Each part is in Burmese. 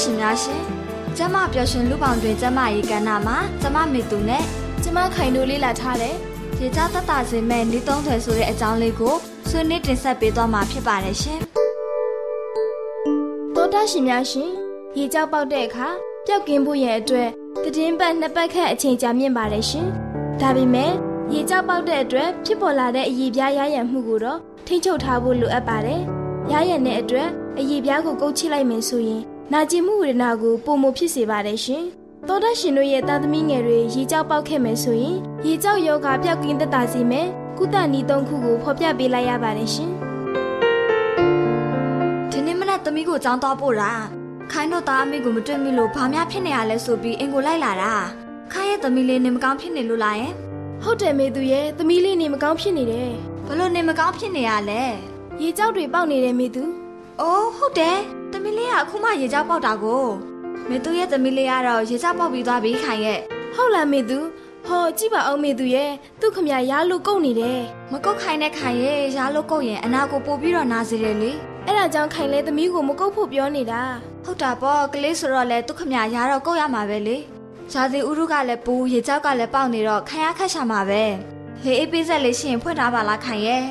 ရှင်များရှင်ကျမပျော်ရွှင်လူပေါင်းတွေကျမရေကဏ္ဍမှာကျမမေသူနဲ့ကျမခိုင်တို့လေးလာထားတယ်ရေချတတစင်မဲ့နေသုံးထွယ်ဆိုတဲ့အကြောင်းလေးကိုဆွေးနွေးတင်ဆက်ပေးသွားမှာဖြစ်ပါတယ်ရှင်တော်တာရှင်များရှင်ရေကြောက်ပေါက်တဲ့အခါပျောက်ကင်းဖို့ရဲ့အတွက်တည်င်းပတ်နှစ်ပတ်ခန့်အချိန်ကြာမြင့်ပါတယ်ရှင်ဒါပေမဲ့ ရေကြောက်ပေါက်တဲ့အတွက်ဖြစ်ပေါ်လာတဲ့အရည်ပြားရရံမှုကိုတော့ထိန်းချုပ်ထားဖို့လိုအပ်ပါတယ်။ရရံတဲ့အတွက်အရည်ပြားကိုကုတ်ချိလိုက်မယ်ဆိုရင်နာကျင်မှုဝေဒနာကိုပုံမဖြစ်စေပါတယ်ရှင်။သောဒရှင်တို့ရဲ့သားသမီးငယ်တွေရေကြောက်ပေါက်ခဲ့မယ်ဆိုရင်ရေကြောက်ယောဂပျောက်ကင်းသက်သာစေမယ်။ကုသနည်းသုံးခုကိုဖော်ပြပေးလိုက်ရပါတယ်ရှင်။ဒီနေ့မနက်သမီးကိုကြောင်းသွားပို့တာခိုင်းတော့သားအမေကိုမတွေ့မိလို့ဘာများဖြစ်နေရလဲဆိုပြီးအင်ကိုလိုက်လာတာခိုင်းရဲ့သမီးလေးနေမကောင်းဖြစ်နေလို့လားယင် ဟုတ်တယ်မေသူရဲ့သမီးလေးနေမကောင်းဖြစ်နေတယ်ဘလို့နေမကောင်းဖြစ်နေရလဲရေကြောက်တွေပေါက်နေတယ်မေသူအိုးဟုတ်တယ်သမီးလေးကအခုမှရေကြောက်ပေါက်တာကိုမေသူရဲ့သမီးလေးကတော့ရေကြောက်ပေါက်ပြီးသွားပြီခိုင်ရဲ့ဟုတ်လားမေသူဟောကြည့်ပါအောင်မေသူရဲ့သူ့ခမရရားလို့ကုတ်နေတယ်မကုတ်ခိုင်တဲ့ခိုင်ရဲ့ရားလို့ကုတ်ရင်အနာကိုပို့ပြီးတော့နာစေတယ်လေအဲ့ဒါကြောင့်ခိုင်လဲသမီးကိုမကုတ်ဖို့ပြောနေတာဟုတ်တာပေါ့ကလေးဆိုတော့လေသူ့ခမရရားတော့ကုတ်ရမှာပဲလေ ရာသီဥတုကလည်းပူရေကြောက်ကလည်းပေါက်နေတော့ခံရခက်ရှာမှာပဲလေအေးပေးဆက်လေးရှိရင်ဖွင့်ထားပါလားခိုင်ရဲ့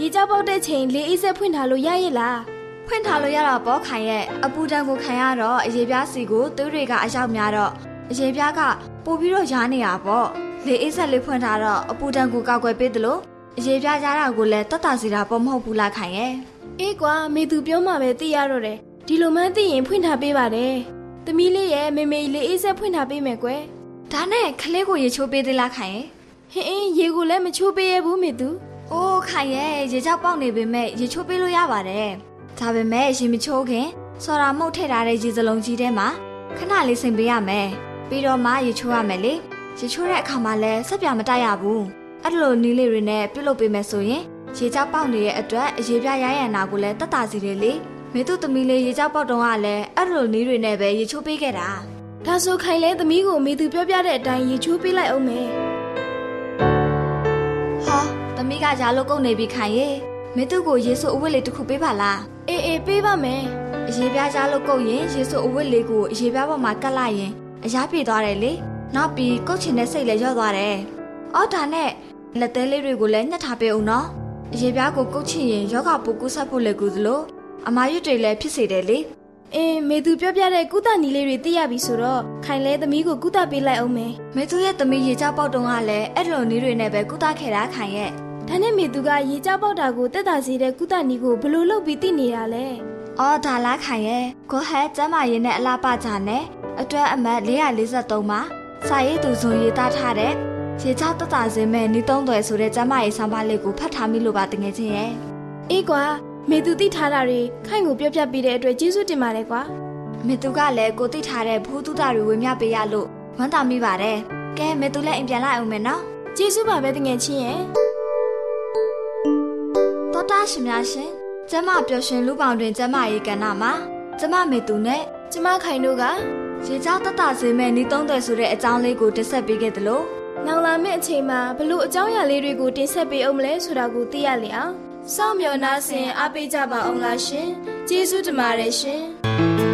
ရေကြောက်ပေါက်တဲ့ချိန်လေအေးဆက်ဖွင့်ထားလို့ရရဲ့လားဖွင့်ထားလို့ရတော့ပေါ့ခိုင်ရဲ့အပူတံကိုခံရတော့အရေပြားစီကိုသွေးတွေကအရောက်များတော့အရေပြားကပို့ပြီးတော့ရားနေတာပေါ့လေအေးဆက်လေးဖွင့်ထားတော့အပူတံကိုကောက်ွယ်ပေးသလိုအရေပြားကြားတာကိုလည်းတတ်တာစီတာပေါ့မဟုတ်ဘူးလားခိုင်ရဲ့အေးကွာမေသူပြောမှပဲသိရတော့တယ်ဒီလိုမှန်းသိရင်ဖွင့်ထားပေးပါတယ်။ သမီးလေးရဲ့မေမေလေးအေးဆက်ဖွင့်ထားပေးမယ်ကွယ်။ဒါနဲ့ခလေးကိုရေချိုးပေးသေးလားခိုင်ရဲ့။ဟင်းရေကိုလည်းမချိုးပေးရဘူးမေသူ။အိုးခိုင်ရဲ့ရေချောက်ပေါက်နေပေမဲ့ရေချိုးပေးလို့ရပါတယ်။ဒါပေမဲ့ရေမချိုးခင်စော်ရာမှုတ်ထည့်ထားတဲ့ရေစလုံးကြီးထဲမှာခဏလေးစိမ်ပေးရမယ်။ပြီးတော့မှရေချိုးရမယ်လေ။ရေချိုးတဲ့အခါမှာလည်းဆက်ပြမတိုက်ရဘူး။အဲ့လိုနီးလေးတွေနဲ့ပြုတ်လုပ်ပေးမယ်ဆိုရင်ရေချောက်ပေါက်နေတဲ့အတွက်အရေပြားရရန်နာကိုလည်းတတ်တာစီတယ်လေ။ မေသူသမီးလေးရေကြောက်ပေါက်တုံးကလည်းအဲ့လိုနည်းတွေနဲ့ပဲရေချိုးပေးခဲ့တာဒါဆိုခိုင်လဲသမီးကိုမေသူပြောပြတဲ့အတိုင်းရေချိုးပေးလိုက်အောင်မယ်ဟာသမီးကရာလို့ကုန်နေပြီခိုင်ရေမေသူကိုရေဆိုအဝတ်လေးတစ်ခုပေးပါလားအေးအေးပေးပါမယ်အရေပြားရာလို့ကုန်ရင်ရေဆိုအဝတ်လေးကိုအရေပြားပေါ်မှာကတ်လိုက်ရင်အရာပြေသွားတယ်လေနောက်ပြီးကုတ်ချင်တဲ့စိတ်လည်းလျော့သွားတယ်အော်ဒါနဲ့လက်သေးလေးတွေကိုလည်းညှက်ထားပေးအောင်နော်အရေပြားကိုကုတ်ချင်ရင်ယောဂပိုကူးဆက်ဖို့လည်းကူသလို အမာရွတ်တွေလည်းဖြစ်စေတယ်လေအင်းမေသူပြောပြတဲ့ကုသနီလေးတွေသိရပြီဆိုတော့ခိုင်လဲသမီးကိုကုသပေးလိုက်အောင်မယ်မေသူရဲ့သမီးရေချပေါက်တုံးကလည်းအဲ့လိုနီးတွေနဲ့ပဲကုသခဲ့တာခိုင်ရဲ့ဒါနဲ့မေသူကရေချပေါက်တာကိုတက်တာစေတဲ့ကုသနီကိုဘလို့လုပ်ပြီးသိနေတာလဲအော်ဒါလားခိုင်ရဲ့ကိုဟဲကျမ်းမာရေးနဲ့အလားပါကြနဲ့အတွဲအမတ်443မှာစာရေးသူဇွန်ရေးသားထားတဲ့ရေချတက်တာစေမဲ့နီးသုံးသွယ်ဆိုတဲ့ကျမ်းမာရေးဆောင်းပါးလေးကိုဖတ်ထားမိလို့ပါတကယ်ချင်းရဲ့အေးကွာ မေသူသိထားတာတွေခိုင်ကိုပြောပြပေးတဲ့အတွက်ကျေးဇူးတင်ပါတယ်ကွာမေသူကလည်းကိုသိထားတဲ့ဘူးတုဒတွေဝေမျှပေးရလို့ဝမ်းသာမိပါတယ်ကဲမေသူလည်းအိမ်ပြန်လိုက်အောင်မယ်နော်ကျေးဇူးပါပဲတငယ်ချင်းရဲ့တော်တာရှင်များရှင်ကျမပျော်ရွှင်လူပေါင်းတွင်ကျမရေကဏ္ဍမှာကျမမေသူနဲ့ကျမခိုင်တို့ကရေချောက်တတစေမဲ့ဤသုံးတယ်ဆိုတဲ့အကြောင်းလေးကိုတင်ဆက်ပေးခဲ့သလိုနောက်လာမယ့်အချိန်မှာဘလို့အကြောင်းအရာလေးတွေကိုတင်ဆက်ပေးအောင်မလဲဆိုတာကိုသိရလေအောင် စောင့်မျှော်နှားဆင်အားပေးကြပါအောင်လားရှင်ကျေးဇူးတင်ပါတယ်ရှင်ရှင်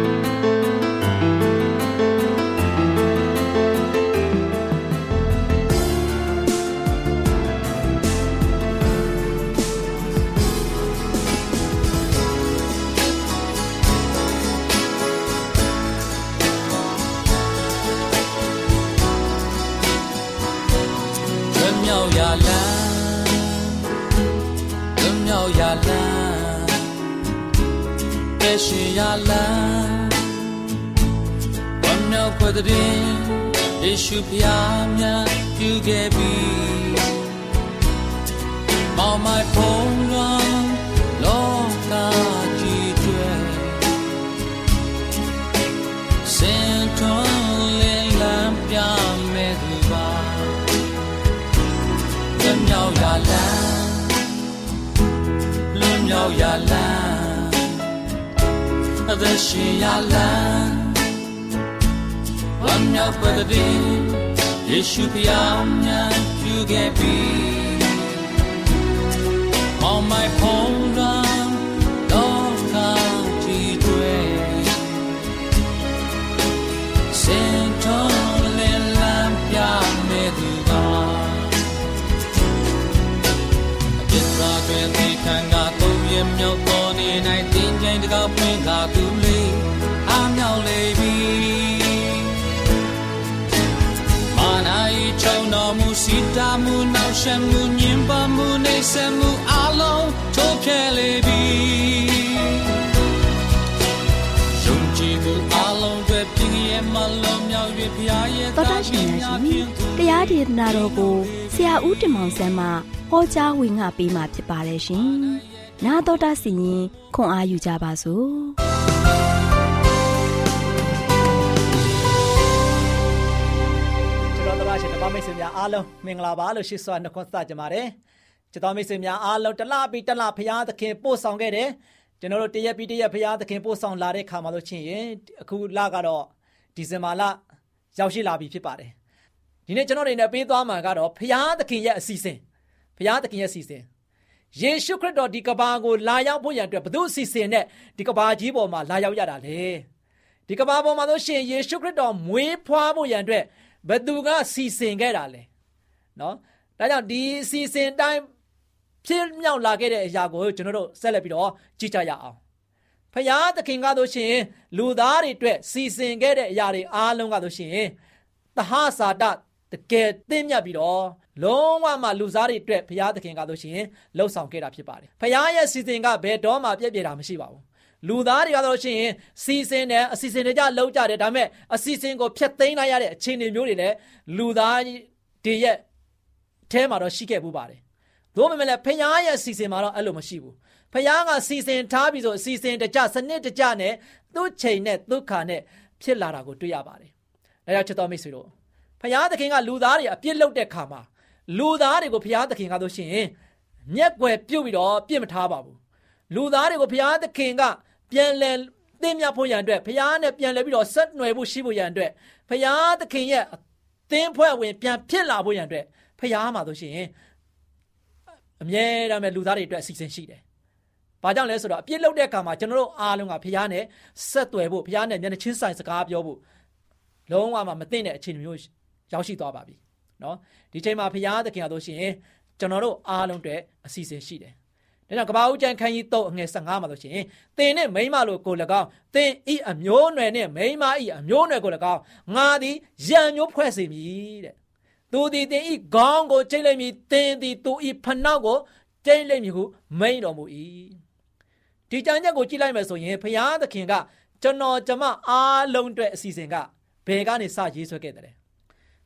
မ်းမြောက်ခွက်တဲ့ယေရှုဖျားများပြုခဲ့ပြီမောင်မိုင်ဖုံးလွန်လောကကြီးတွေစင်ထွန်းလင်းလန်းပြမဲ့သူပါလွန်မြောက်ရလန်းလွန်မြောက်ရလန်းအသက်ရှင်ရလ န်းဝမ်းမြောက်ပွက်တဲ့ယေရှုဖျားများပြုခဲ့ပြီ On my home run တော့ တာမှုနောက်ရှမှုညင်ပါမှုနေဆက်မှုအလုံးထိုးဖြဲလေပြီယုံကြည်မှုအလုံးတွေပြင်းရဲ့မလုံးမြောက်၍ဖျားရဲ့တော်တရှင်များရှင်တရားဒေသနာတော်ကိုဆရာဦးတင်မောင်ဆန်းမှဟောကြားဝင်ငါပေးมาဖြစ်ပါတယ်ရှင်။နာတော်တာစီရင်ခွန်အားယူကြပါစို့။ တော်တို့ရှင်ဓမ္မမိတ်ဆွေများအားလုံးမင်္ဂလာပါလို့ရှိစွာနှုတ်ဆက်ကြပါတယ်။ကျွန်တော်မိတ်ဆွေများအားလုံးတလပြီးတလဖရာသခင်ပို့ဆောင်ခဲ့တယ်။ကျွန်တော်တို့တရက်ပြီးတရက်ဖရာသခင်ပို့ဆောင်လာတဲ့ခါမှလို့ချင်းရင်အခုလကတော့ဒီဇင်ဘာလရောက်ရှိလာပြီဖြစ်ပါတယ်။ဒီနေ့ကျွန်တော်တွေနဲ့ပေးသွားမှာကတော့ဖရာသခင်ရဲ့အစီအစဉ်ဖရာသခင်ရဲ့အစီအစဉ်ယေရှုခရစ်တော်ဒီကဘာကိုလာရောက်ဖို့ရန်အတွက်ဘု து အစီအစဉ်နဲ့ဒီကဘာကြီးပေါ်မှာလာရောက်ရတာလေဒီကဘာပေါ်မှာဆိုရှင်ယေရှုခရစ်တော်မွေးဖွားဖို့ရန်အတွက် ဘယ်သူကစီစဉ်ခဲ့တာလဲနော်ဒါကြောင့်ဒီအစီအစဉ်တိုင်းဖြစ်မြောက်လာခဲ့တဲ့အရာကိုကျွန်တော်တို့ဆက်လက်ပြီးတော့ကြည့်ကြရအောင်ဖယားသခင်ကဆိုရှင်လူသားတွေအတွက်စီစဉ်ခဲ့တဲ့အရာတွေအားလုံးကဆိုရှင်သဟစာတတကယ်သိမြတ်ပြီးတော့လုံးဝမှလူစားတွေအတွက်ဘုရားသခင်ကဆိုရှင်လှုပ်ဆောင်ခဲ့တာဖြစ်ပါတယ်ဘုရားရဲ့စီစဉ်ကဘယ်တော့မှပြည့်ပြည့်တာမရှိပါဘူး လူသားတွေကတော့ရှင်စီစဉ်တယ်အစီအစဉ်တွေကြလုံးကြတယ်ဒါပေမဲ့အစီအစဉ်ကိုဖျက်သိမ်းလိုက်ရတဲ့အခြေအနေမျိုးတွေလည်းလူသားတွေရဲ့အဲမှာတော့ရှိခဲ့ဘူးပါတယ်။သို့ပေမဲ့လည်းဖခင်ရဲ့အစီအစဉ်မှာတော့အဲ့လိုမရှိဘူး။ဖခင်ကစီစဉ်ထားပြီးဆိုအစီအစဉ်တကြစနစ်တကြနဲ့သူ့ချိန်နဲ့ဒုက္ခနဲ့ဖြစ်လာတာကိုတွေ့ရပါတယ်။အဲဒါချစ်တော်မိတ်ဆွေတို့ဖခင်သခင်ကလူသားတွေအပြစ်လုပ်တဲ့ခါမှာလူသားတွေကိုဘုရားသခင်ကဆိုရှင်မျက်ွယ်ပြုတ်ပြီးတော့ပြစ်မထားပါဘူးလူသားတွေကိုဘုရားသခင်က ပြန်လည်သိမြတ်ဖို့ရန်အတွက်ဘုရားနဲ့ပြန်လည်ပြီးတော့ဆက်နွယ်ဖို့ရှိဖို့ရန်အတွက်ဘုရားသခင်ရဲ့သင်းဖွဲ့ဝင်ပြန်ဖြစ်လာဖို့ရန်အတွက်ဘုရားမှာဆိုရှင်အမြဲတမ်းပဲလူသားတွေအတွက်အစီအစဉ်ရှိတယ်။ဘာကြောင့်လဲဆိုတော့အပြစ်လုပ်တဲ့အခါမှာကျွန်တော်တို့အားလုံးကဘုရားနဲ့ဆက်သွယ်ဖို့ဘုရားနဲ့မျက်နှာချင်းဆိုင်စကားပြောဖို့လုံးဝမသိတဲ့အခြေအနေမျိုးရောက်ရှိသွားပါပြီ။နော်ဒီချိန်မှာဘုရားသခင်အားလို့ရှိရင်ကျွန်တော်တို့အားလုံးအတွက်အစီအစဉ်ရှိတယ် ဒါကြောင့်ကဘာဦးကျန်ခန်းကြီး3အငယ်15မှာလို့ရှိရင်သင်နဲ့မိန်းမလို့ကို၎င်းသင်ဤအမျိုးနွယ်နဲ့မိန်းမဤအမျိုးနွယ်ကို၎င်းငါသည်ရံမျိုးဖွဲ့စေမည်တဲ့သူသည်သင်ဤခေါင်းကိုကျိတ်လိုက်မည်သင်သည်သူဤဖနှောက်ကိုကျိတ်လိုက်မည်ဟုမိန်တော်မူ၏ဒီကြံချက်ကိုကြည့်လိုက်မယ်ဆိုရင်ဘုရားသခင်ကကျွန်တော်ကျမအားလုံးအတွက်အစီအစဉ်ကဘယ်ကနေစရေးဆွဲခဲ့တယ်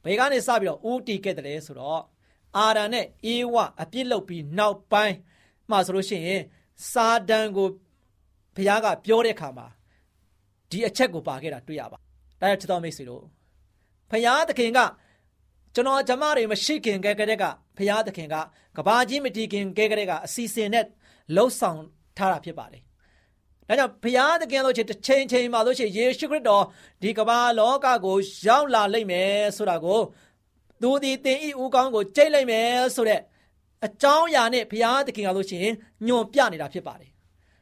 ဘယ်ကနေစပြီးတော့ဦးတည်ခဲ့တယ်ဆိုတော့အာရန်နဲ့အေဝအပြစ်လုပ်ပြီးနောက်ပိုင်း မှဆိုလို့ရှိရင်စာတန်ကိုဘုရားကပြောတဲ့အခါမှာဒီအချက်ကိုပါခဲ့တာတွေ့ရပါဒါကြောင့်ချစ်တော်မိတ်ဆွေတို့ဘုရားသခင်ကကျွန်တော်ကျမတွေမရှိခင်ကဲကတဲ့ကဖရာသခင်ကကဘာကြီးမတီးခင်ကဲကတဲ့ကအစီအစဉ်နဲ့လှုပ်ဆောင်ထားတာဖြစ်ပါတယ်။ဒါကြောင့်ဘုရားသခင်တို့ချင်းတစ်ချိန်ချိန်မှာလို့ရှိရင်ယေရှုခရစ်တော်ဒီကမ္ဘာလောကကို ရောက်လာလိမ့်မယ်ဆိုတာကိုသူဒီတင်ဤဦးကောင်းကိုကြိတ်လိုက်မယ်ဆိုတဲ့ အကြောင်းအရာနဲ့ဘုရားသခင်ကလို့ရှိရင်ညွန်ပြနေတာဖြစ်ပါတယ်။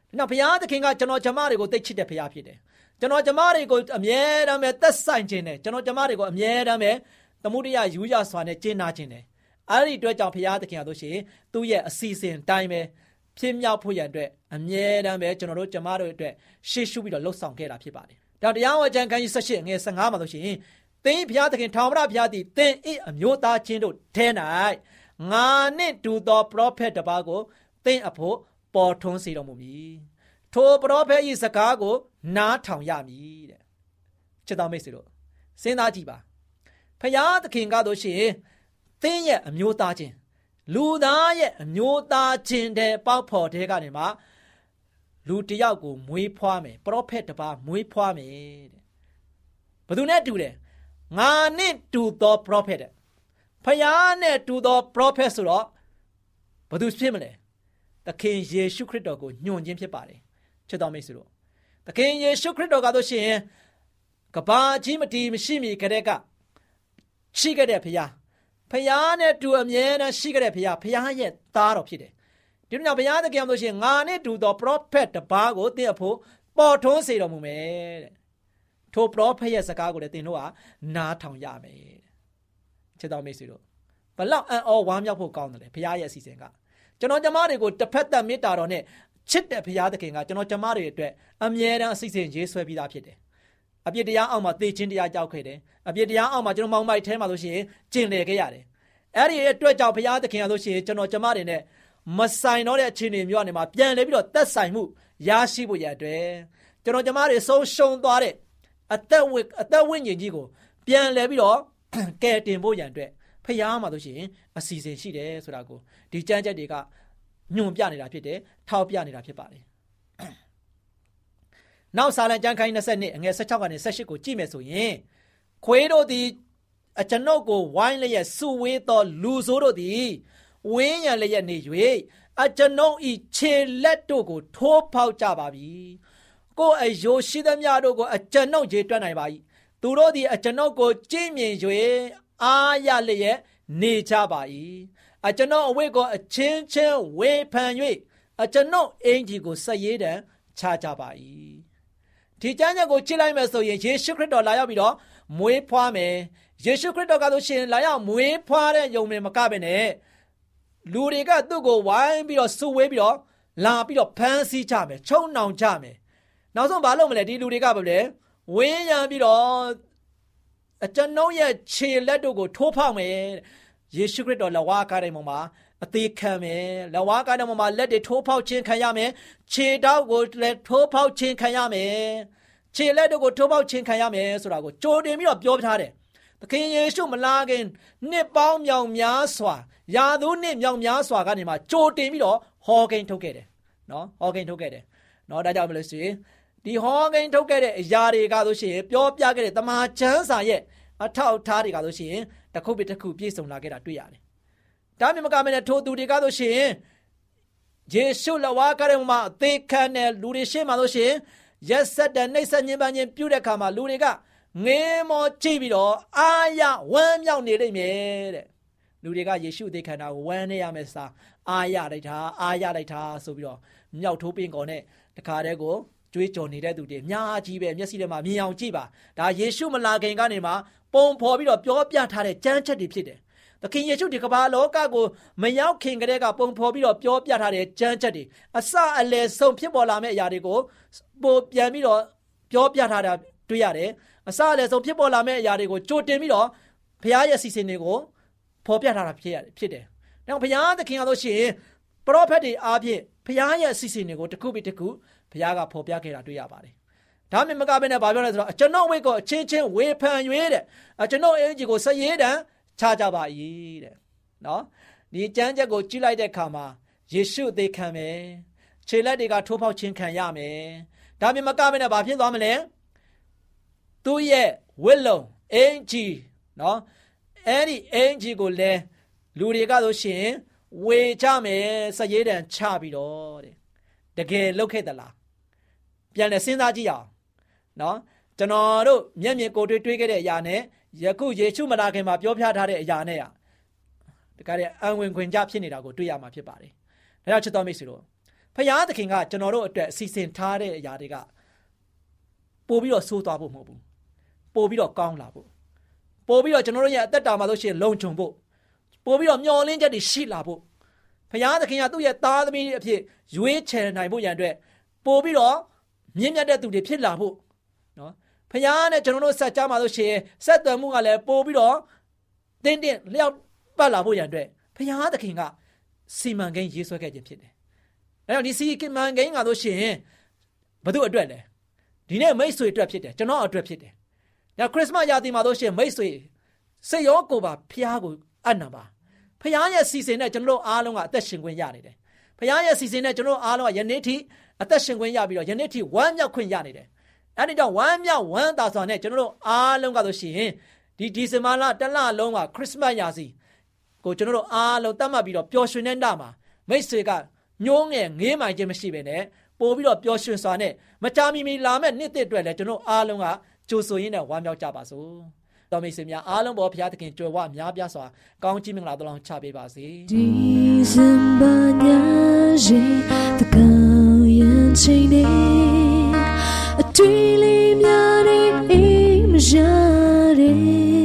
ဒါကြောင့်ဘုရားသခင်ကကျွန်တော်ကျမတွေကိုသိချစ်တဲ့ဘုရားဖြစ်တယ်။ကျွန်တော်ကျမတွေကိုအမြဲတမ်းပဲသက်ဆိုင်ခြင်းနဲ့ကျွန်တော်ကျမတွေကိုအမြဲတမ်းပဲသမှုတရားယူရစွာနဲ့ကျင့်နာခြင်းနဲ့အဲ့ဒီအတွက်ကြောင့်ဘုရားသခင်ကလို့ရှိရင်သူ့ရဲ့အစီအစဉ်တိုင်းပဲဖြစ်မြောက်ဖို့ရန်အတွက်အမြဲတမ်းပဲကျွန်တော်တို့ကျမတို့အတွက်ရှေ့ရှုပြီးတော့လှုပ်ဆောင်ခဲ့တာဖြစ်ပါတယ်။ဒါတရားဝကျမ်းခန်းကြီး78ငွေ15မှာလို့ရှိရင်သင်ဘုရားသခင်ထာဝရဘုရားသည်သင်၏အမျိုးသားချင်းတို့ထဲ၌ ငါနှင့်တူသောပရောဖက်တစ်ပါးကိုသင်အဖို့ပေါ်ထွန်းစေတော်မူမည်။ထိုပရောဖက်၏စကားကို နားထောင်ရမည်တဲ့။ချစ်တော်မိတ်ဆွေတို့စဉ်းစားကြည့်ပါ။ဘုရားသခင်ကတော့ရှင်သင်ရဲ့အမျိုးသားချင်းလူသားရဲ့အမျိုးသားချင်းတဲ့ပေါက်ဖော်တဲ့ကနေမှလူတယောက်ကိုမွေးဖွားမယ်ပရောဖက်တစ်ပါးမွေးဖွားမယ်တဲ့ဘယ်သူနဲ့တူတယ်ငါနဲ့တူသောပရောဖက်တဲ့ ဖယားနဲ့တူသောပရောဖက်ဆိုတော့ဘယ်သူဖြစ်မလဲသခင်ယေရှုခရစ်တော်ကိုညွှန်ခြင်းဖြစ်ပါတယ်ချစ်တော်မိတ်ဆွေတို့သခင်ယေရှုခရစ်တော်ကတော့ရှင်ကဘာကြီးမတီးမရှိမီကတဲ့ကရှိခဲ့တဲ့ဖယားဖယားနဲ့တူအမြဲတမ်းရှိကြတဲ့ဖယားဖယားရဲ့သားတော်ဖြစ်တယ်။ဒီလိုကြောင့်ဘုရားသခင်တို့ရှင်ငါနဲ့တူသော prophet တပါးကိုသင်အဖို့ပေါ်ထွန်းစေတော်မူမယ်တဲ့။ထို prophet ရဲ့စကားကိုလည်းသင်တို့ကနားထောင်ရမယ်တဲ့။ ချစ်တော်မိတ်ဆွေတို့ဘလောက်အံ့ဩဝမ်းမြောက်ဖို့ကောင်းတယ်လေဘုရားရဲ့အစီအစဉ်ကကျွန်တော်ကျမတွေကိုတစ်ဖက်သက်မေတ္တာတော်နဲ့ချစ်တဲ့ဘုရားသခင်ကကျွန်တော်ကျမတွေအတွက်အမြဲတမ်းအစီအစဉ်ရေးဆွဲပြီးသားဖြစ်တယ်အပြစ်တရားအောက်မှာသေခြင်းတရားကြောက်ခဲ့တယ်အပြစ်တရားအောက်မှာကျွန်တော်မောင်မိုက်ထဲမှာလို့ရှိရင်ကျင်လည်ခဲ့ရတယ်အဲ့ဒီအတွက်ကြောင့်ဘုရားသခင်ကလို့ရှိရင်ကျွန်တော်ကျမတွေနဲ့မဆိုင်တော့တဲ့အခြေအနေမျိုးကနေမှာပြန်လဲပြီးတော့သက်ဆိုင်မှုရရှိဖို့ရအတွက်ကျွန်တော်ကျမတွေဆုံးရှုံးသွားတဲ့အသက်ဝိအသက်ဝိညာဉ်ကြီးကိုပြန်လဲပြီးတော့ ကယ်တင်ဖို့ရန်အတွက်ဖျားမှာလို့ရှိရင်အစီအစဉ်ရှိတယ်ဆိုတာကိုဒီကြမ်းကြက်တွေကညွန်ပြနေတာဖြစ်တယ်ထောက်ပြနေတာဖြစ်ပါတယ်နောက်စာလံကျမ်းခိုင်း20နှစ်အငယ်16ကနေ18ကိုကြည့်မယ်ဆိုရင်ခွေးတို့သည်အကျွန်ုပ်ကိုဝိုင်းလျက်စုဝေးသောလူဆိုးတို့သည်ဝင်းရံလျက်နေ၍အကျွန်ုပ်ဤခြေလက်တို့ကို ထိုးဖောက်ကြပါပြီကိုယ်အယိုရှိသမျှတို့ကိုအကျွန်ုပ်ခြေတွက်နိုင်ပါ၏ သူတို့သည်အကျွန်ုပ်ကိုကြည်မြင်၍အာရလျက်နေကြပါ၏အကျွန်ုပ်အဝိတ်ကိုအချင်းချင်းဝေဖန်၍အကျွန်ုပ်အင်ကြီးကိုဆက်ရေးတံချကြပါ၏ဒီကျမ်းချက်ကိုကြည့်လိုက်မယ်ဆိုရင်ယေရှုခရစ်တော်လာရောက်ပြီးတော့မွေးဖွားမယ်ယေရှုခရစ်တော်ကဆိုရှင်လာရောက်မွေးဖွားတဲ့ယုံတွေမကပဲနဲ့လူတွေကသူ့ကိုဝိုင်းပြီးတော့စုဝေးပြီးတော့လာပြီးတော့ဖမ်းဆီးကြမယ်ချုံနှောင်ကြမယ်နောက်ဆုံးဘာလုပ်မလဲဒီလူတွေကဘာလဲ ဝင်းရံပြီးတော့အကျွန်ုပ်ရဲ့ခြေလက်တို့ကိုထိုးဖောက်မယ်ယေရှုခရစ်တော်လက်ဝါးကားတဲ့ပုံမှာအသေးခံမယ်လက်ဝါးကားတဲ့ပုံမှာလက်တွေထိုးဖောက်ခြင်းခံရမယ်ခြေတောက်ကိုလည်းထိုးဖောက်ခြင်းခံရမယ်ခြေလက်တို့ကိုထိုးဖောက်ခြင်းခံရမယ်ဆိုတာကိုကြိုတင်ပြီးတော့ပြောထားတယ်သခင်ယေရှုမလာခင်နှစ်ပေါင်းမြောင်များစွာယာသူနှစ်မြောင်များစွာကနေမှကြိုတင်ပြီးတော့ဟောကိန်းထုတ်ခဲ့တယ်နော်ဟောကိန်းထုတ်ခဲ့တယ်နော်ဒါကြောင့်မလို့ဆိုရင် ဒီဟောကိန်းထုတ်ခဲ့တဲ့အရာတွေကဆိုရှင်ပြောပြခဲ့တဲ့တမန်ကျမ်းစာရဲ့အထောက်အထားတွေကဆိုရှင်တစ်ခုပြီးတစ်ခုပြည့်စုံလာခဲ့တာတွေ့ရတယ်ဒါမြင်မကမနဲ့ထိုသူတွေကဆိုရှင်ယေရှုလဝါကရမအသေးခံတဲ့လူတွေရှင်းမှာဆိုရှင်ရက်ဆက်တဲ့နှိမ့်ဆက်ညင်ပန်းချင်းပြုတဲ့ခါမှာလူတွေကငေးမောကြည့်ပြီးတော့အာရဝမ်းမြောက်နေလိမ့်မယ်တဲ့လူတွေကယေရှုသေခန္ဓာကိုဝမ်းနေရမယ်စာအာရလိုက်တာအာရလိုက်တာဆိုပြီးတော့မြောက်ထိုးပင်ကောနဲ့တခါတည်းကို ကြွေးကြော်နေတဲ့သူတွေအများကြီးပဲမျက်စိထဲမှာမြင်အောင်ကြည့်ပါဒါယေရှုမလာခင်ကနေမှပုံဖော်ပြီးတော့ပြောပြထားတဲ့ကြမ်းချက်တွေဖြစ်တယ်သခင်ယေရှုဒီကမ္ဘာလောကကိုမရောက်ခင်ကတည်းကပုံဖော်ပြီးတော့ပြောပြထားတဲ့ကြမ်းချက်တွေအစအလယ်ဆုံးဖြစ်ပေါ်လာမယ့်အရာတွေကိုပိုပြန်ပြီးတော့ပြောပြထားတာတွေ့ရတယ်အစအလယ်ဆုံးဖြစ်ပေါ်လာမယ့်အရာတွေကိုကြိုတင်ပြီးတော့ဘုရားရဲ့စီစဉ်တွေကိုဖော်ပြထားတာဖြစ်ရတယ်ဖြစ်တယ်။ဒါဘုရားသခင်ကလို့ရှိရင်ပရောဖက်တွေအားဖြင့်ဘုရားရဲ့အစီအစဉ်တွေကိုတစ်ခုပြီးတစ်ခု ဘုရားကဖော်ပြခဲ့တာတွေ့ရပါတယ်။ဒါမှမကဘဲနဲ့ဘာပြောလဲဆိုတော့ကျွန်တော်ဝိတ်ကိုအချင်းချင်းဝေဖန်၍တဲ့ကျွန်တော်အင်ဂျီကိုစည်ရတံချကြပါ၏တဲ့။နော်ဒီကျမ်းချက်ကိုကြည့်လိုက်တဲ့အခါမှာယေရှုသေခံမယ်။ခြေလက်တွေကထိုးပေါက်ခြင်းခံရမယ်။ဒါမှမကဘဲနဲ့ဘာဖြစ်သွားမလဲ။သူ့ရဲ့ဝစ်လုံအင်ဂျီနော်အဲ့ဒီအင်ကြီးကိုလဲလူတွေကဆိုရှင်ဝေချမယ်စရေးတံချပြီးတော့တဲ့တကယ်လုတ်ခဲ့သလား ပြန်လဲစဉ်းစားကြည့်အောင်နော်ကျွန်တော်တို့မျက်မြင်ကိုတွေ့တွေ့ခဲ့တဲ့အရာနဲ့ယခုယေရှုမလာခင်မှာပြောပြထားတဲ့အရာနဲ့တကယ်အံဝင်ခွင်ကြဖြစ်နေတာကိုတွေ့ရမှာဖြစ်ပါတယ်။ဒါကြောင့်ချစ်တော်မိတ်ဆွေတို့ဖခင်သခင်ကကျွန်တော်တို့အတွက်အစီအစဉ်ထားတဲ့အရာတွေကပို့ပြီးတော့ဆိုးသွားဖို့မဟုတ်ဘူး။ပို့ပြီးတော့ကောင်းလာဖို့ပို့ပြီးတော့ကျွန်တော်တို့ရဲ့အသက်တာမှာဆိုရှင်လုံခြုံဖို့ပို့ပြီးတော့မျောလင်းချက်တွေရှိလာဖို့ဖခင်သခင်ကသူ့ရဲ့သားသမီးအဖြစ်ရွေးချယ်နိုင်ဖို့ရန်အတွက်ပို့ပြီးတော့ မြင့်မြတ်တဲ့သူတွေဖြစ်လာဖို့နော်ဖခင်နဲ့ကျွန်တော်တို့ဆက်ကြမှာလို့ရှိရင်ဆက်သွယ်မှုကလည်းပို့ပြီးတော့တင်းတင်းလျောက်ပတ်လာဖို့ရန်အတွက်ဖခင်သခင်ကစီမံကိန်းရေးဆွဲခဲ့ခြင်းဖြစ်တယ်။အဲတော့ဒီစီမံကိန်းကလို့ရှိရင်ဘသူအတွက်လဲဒီနေ့မိတ်ဆွေအတွက်ဖြစ်တယ်ကျွန်တော်အတွက်ဖြစ်တယ်။ညခရစ်စမတ်ရာသီမှာလို့ရှိရင်မိတ်ဆွေစိတ်ရောကိုယ်ပါဖခင်ကိုအံ့နာပါ။ဖခင်ရဲ့စီစဉ်နဲ့ကျွန်တော်တို့အားလုံးကအသက်ရှင်ခွင့်ရနေတယ်။ဖခင်ရဲ့စီစဉ်နဲ့ကျွန်တော်တို့အားလုံးကယနေ့ထိ အသက်ရှင်ခွင့်ရပြီးတော့ယနေ့ထိဝမ်းမြောက်ခွင့်ရနေတယ်။အဲဒီကြောင့်ဝမ်းမြောက်ဝမ်းသာစွာနဲ့ကျွန်တော်တို့အားလုံးကဆိုရှင်ဒီဒီဇင်ဘာလတစ်လလုံးကခရစ်စမတ်ရာသီကိုကျွန်တော်တို့အားလုံးတတ်မှတ်ပြီးတော့ပျော်ရွှင်နေတာမှာမိတ်ဆွေကညှိုးငယ်ငေးမှန်ခြင်းမရှိဘဲနဲ့ပို့ပြီးတော့ပျော်ရွှင်စွာနဲ့မချမီမီလာမဲ့နှစ်သစ်အတွက်လည်းကျွန်တော်အားလုံးကကြိုဆိုရင်းနဲ့ဝမ်းမြောက်ကြပါစို့တော်မိတ်ဆွေများအားလုံးပေါ်ဘုရားသခင်ကြွယ်ဝများပြားစွာကောင်းချီးမင်္ဂလာတော်ချပေးပါစေဒီဇင်ဘာညရေတကောင်းရင် ချိန်နေအတွေ့လေးများနေအိမ်မရတော်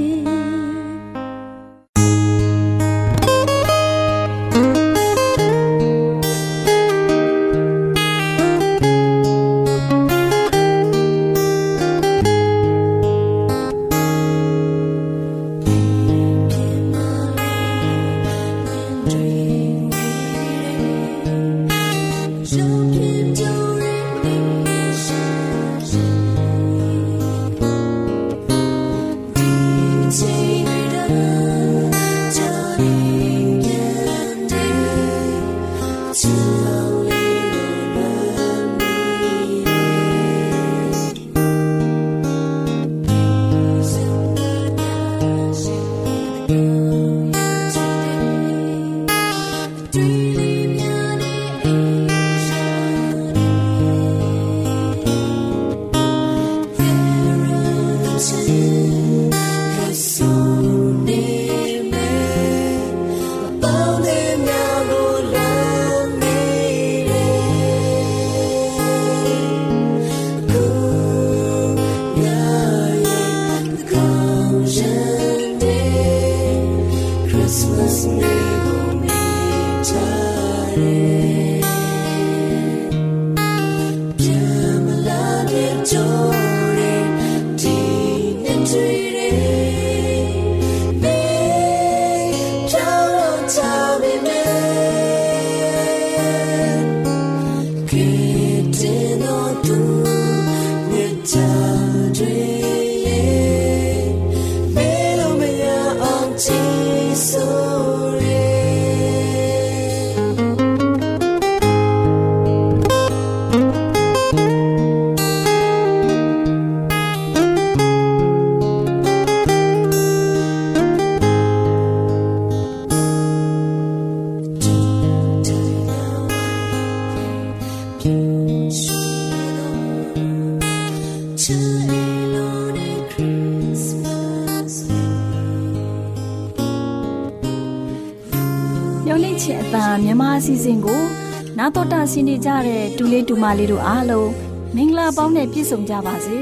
တာဆင်းနေကြတဲ့ဒူလေးဒူမလေးတို့အားလုံးမင်္ဂလာပေါင်းနဲ့ပြည့်စုံကြပါစေ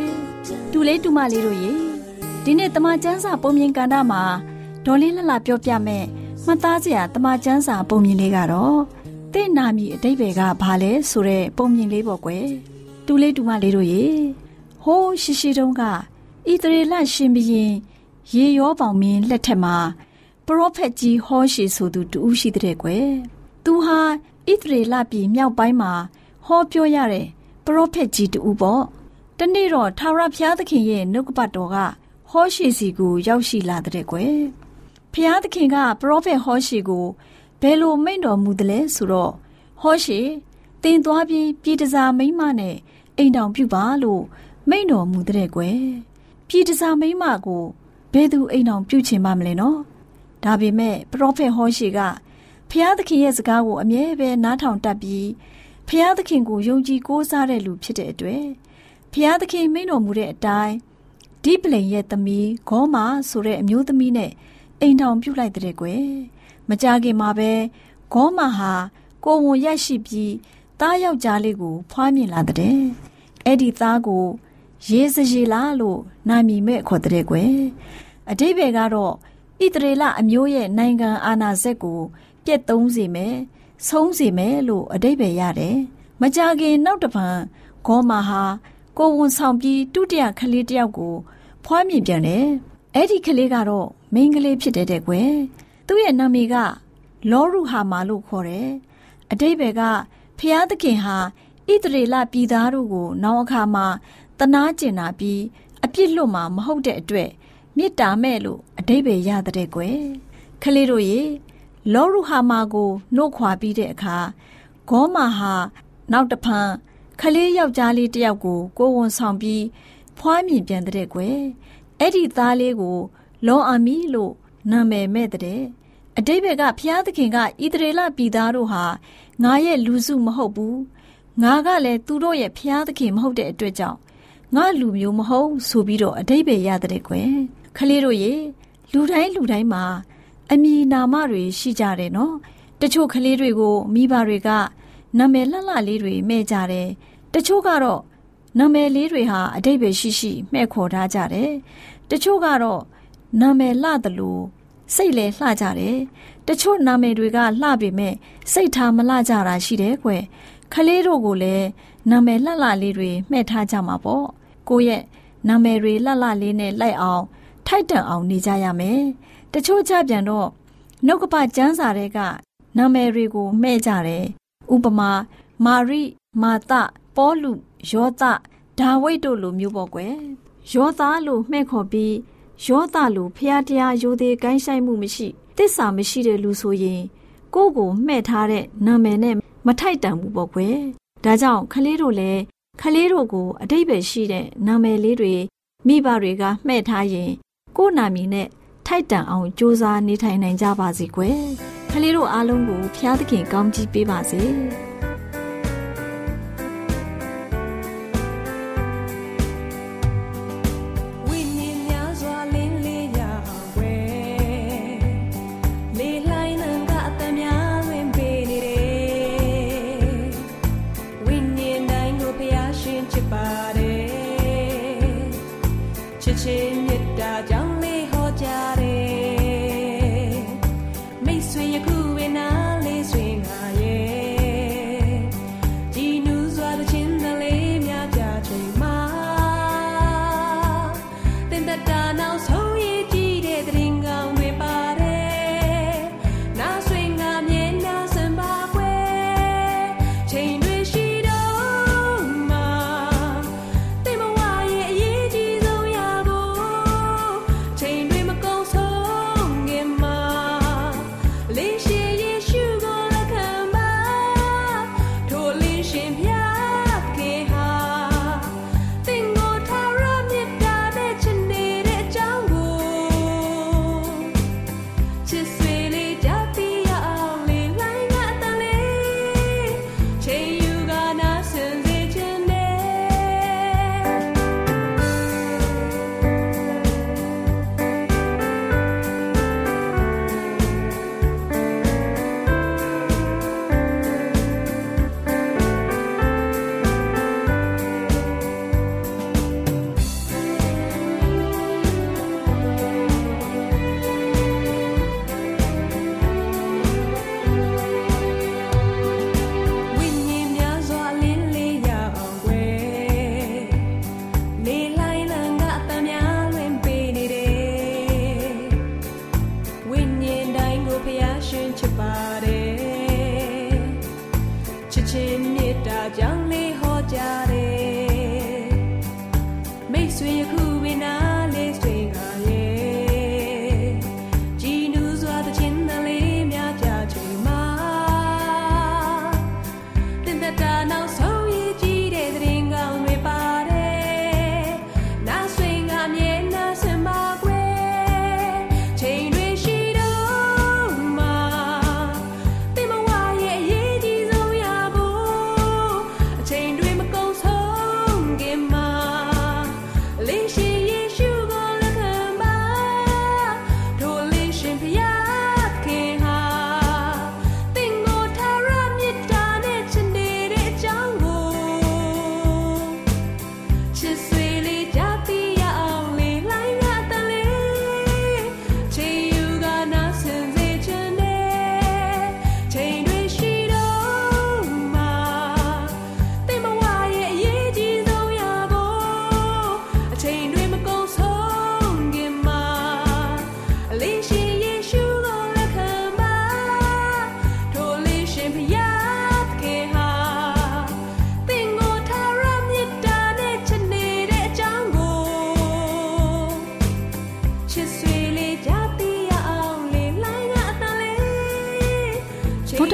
ဒူလေးဒူမလေးတို့ရေဒီနေ့တမချန်းစာပုံမြင်ကန်တာမှာဒေါ်လေးလှလှပြောပြမဲ့မှတ်သားစရာတမချန်းစာပုံမြင်လေးကတော့တင့်နာမီအတိတ်တွေကဘာလဲဆိုတဲ့ပုံမြင်လေးပေါ့ကွယ်ဒူလေးဒူမလေးတို့ရေဟိုးရှိရှိတုန်းကဣသရေလရှင်ဘရင်ရေရောပေါင်မင်းလက်ထက်မှာပရောဖက်ကြီးဟောရှိဆိုသူတူရှိတဲ့ကွယ် သူဟာဣသရေလပြည်မြောက်ပိုင်းမှာဟောပြောရတဲ့ပရောဖက်ကြီးတူပေါ့တနေ့တော့ထာဝရဘုရားသခင်ရဲ့နှုတ်ကပတ်တော်ကဟောရှိစီကိုရောက်ရှိလာတဲ့ကွယ်ဘုရားသခင်ကပရောဖက်ဟောရှိကိုဘယ်လိုမိန့်တော်မူတယ်လဲဆိုတော့ဟောရှိတင်သွားပြီးပြည်တစားမိမနဲ့အိမ်တောင်ပြုပါလို့မိန့်တော်မူတဲ့ကွယ်ပြည်တစားမိမကိုဘယ်သူအိမ်တောင်ပြုချင်ပါမလဲနော်ဒါပေမဲ့ပရောဖက်ဟောရှေက ဖျားသခင်ရဲ့စကားကိုအမြဲပဲနားထောင်တတ်ပြီးဖျားသခင်ကိုယုံကြည်ကိုးစားတဲ့လူဖြစ်တဲ့အတွက်ဖျားသခင်မိန့်တော်မူတဲ့အတိုင်းဒီပလိန်ရဲ့သမီးဂေါမာဆိုတဲ့အမျိုးသမီးနဲ့အိမ်ထောင်ပြုတ်လိုက်တဲ့ကွယ်မကြခင်မှာပဲဂေါမာဟာကိုဝန်ရရှိပြီးသားယောက်ျားလေးကို ဖွားမြင်လာတဲ့အဲ့ဒီသားကို ရေးစရီလာလို့နာမည်မဲ့ခေါ်တဲ့ကွယ်အတိဘယ်ကတော့ဣတရေလအမျိုးရဲ့နိုင်ငံအာဏာစက်ကို ပြက်သုံးစေမယ်ဆုံးစေမယ်လို့အတိဘယ်ရတယ်မကြခင်နောက်တပံဂေါမာဟာကိုဝန်ဆောင်ပြီးတုတရခလေးတယောက်ကို ဖွားမြင်ပြန်တယ်အဲ့ဒီကလေးကတော့မိန်းကလေးဖြစ်တဲ့တဲ့ကွယ်သူ့ရဲ့နာမည်ကလောရုဟာမာလို့ခေါ်တယ်အတိဘယ်ကဖျားသခင်ဟာဣတရေလပြည်သားတို့ကို နောက်အခါမှာတနာကျင်နာပြီးအပြစ်လွတ်မှာမဟုတ်တဲ့အတွက်မေတ္တာမဲ့လို့အတိဘယ်ရတဲ့ကွယ်ခလေးတို့ရေ လောရုဟာမာကိုနှုတ်ခွာပြီးတဲ့အခါဂေါမာဟာနောက်တဖန်ခလေးယောက်ျားလေးတယောက်ကိုကိုဝန်ဆောင်ပြီးဖွားမြင်ပြန်တဲ့ကွယ်အဲ့ဒီသားလေးကိုလောအာမီလို့နာမည်မဲ့တဲ့အတိဘယ်ကဖျားသခင်ကဣသရေလပြည်သားတို့ဟာငါရဲ့လူစုမဟုတ်ဘူးငါကလည်းသူတို့ရဲ့ဖျားသခင်မဟုတ်တဲ့အတွက်ကြောင့်ငါလူမျိုးမဟုတ်ဆိုပြီးတော့အတိဘယ်ရတဲ့ကွယ်ခလေးတို့ရေလူတိုင်းလူတိုင်းမှာ အမည်နာမတွေရှိကြတယ်နော်တချို့ကလေးတွေကိုမိဘတွေကနာမည်လှလှလေးတွေမဲ့ကြတယ်တချို့ကတော့နာမည်လေးတွေဟာအတိတ်ပဲရှိရှိမှဲ့ခေါ်ထားကြတယ်တချို့ကတော့နာမည်လှတယ်လို့စိတ်လည်းလှကြတယ်တချို့နာမည်တွေကလှပေမဲ့စိတ်ထားမလှကြတာရှိတယ်ကွယ်ခလေးတို့ကိုလည်းနာမည်လှလှလေးတွေမှဲ့ထားကြမှာပေါ့ကိုရဲ့နာမည်တွေလှလှလေးနဲ့လိုက်အောင်ထိုက်တန်အောင်နေကြရမယ် တချို့ကြပြန်တော့နှုတ်ကပကျမ်းစာတွေကနာမည်တွေကိုမှဲ့ကြတယ်ဥပမာမာရိမာသပေါလုယောသဒါဝိတ်တို့လိုမျိုးပေါ့ကွယ်ယောသလို့မှဲ့ခေါ်ပြီးယောသလိုဖျားတရားရိုသေကိုင်းဆိုင်မှုမရှိတစ္ဆာမရှိတဲ့လူဆိုရင်ကိုယ့်ကိုမှဲ့ထားတဲ့နာမည်နဲ့မထိုက်တန်ဘူးပေါ့ကွယ်ဒါကြောင့်ခလေးတို့လည်းခလေးတို့ကိုအတိတ်ပဲရှိတဲ့နာမည်လေးတွေမိဘတွေကမှဲ့ထားရင်ကိုယ့်နာမည်နဲ့ ထိုက်တန်အောင်ကြိုးစားနေထိုင်နိုင်ကြပါစေကွယ်ခလေးတို့အားလုံးကိုဖျားသခင်ကောင်းချီးပေးပါစေ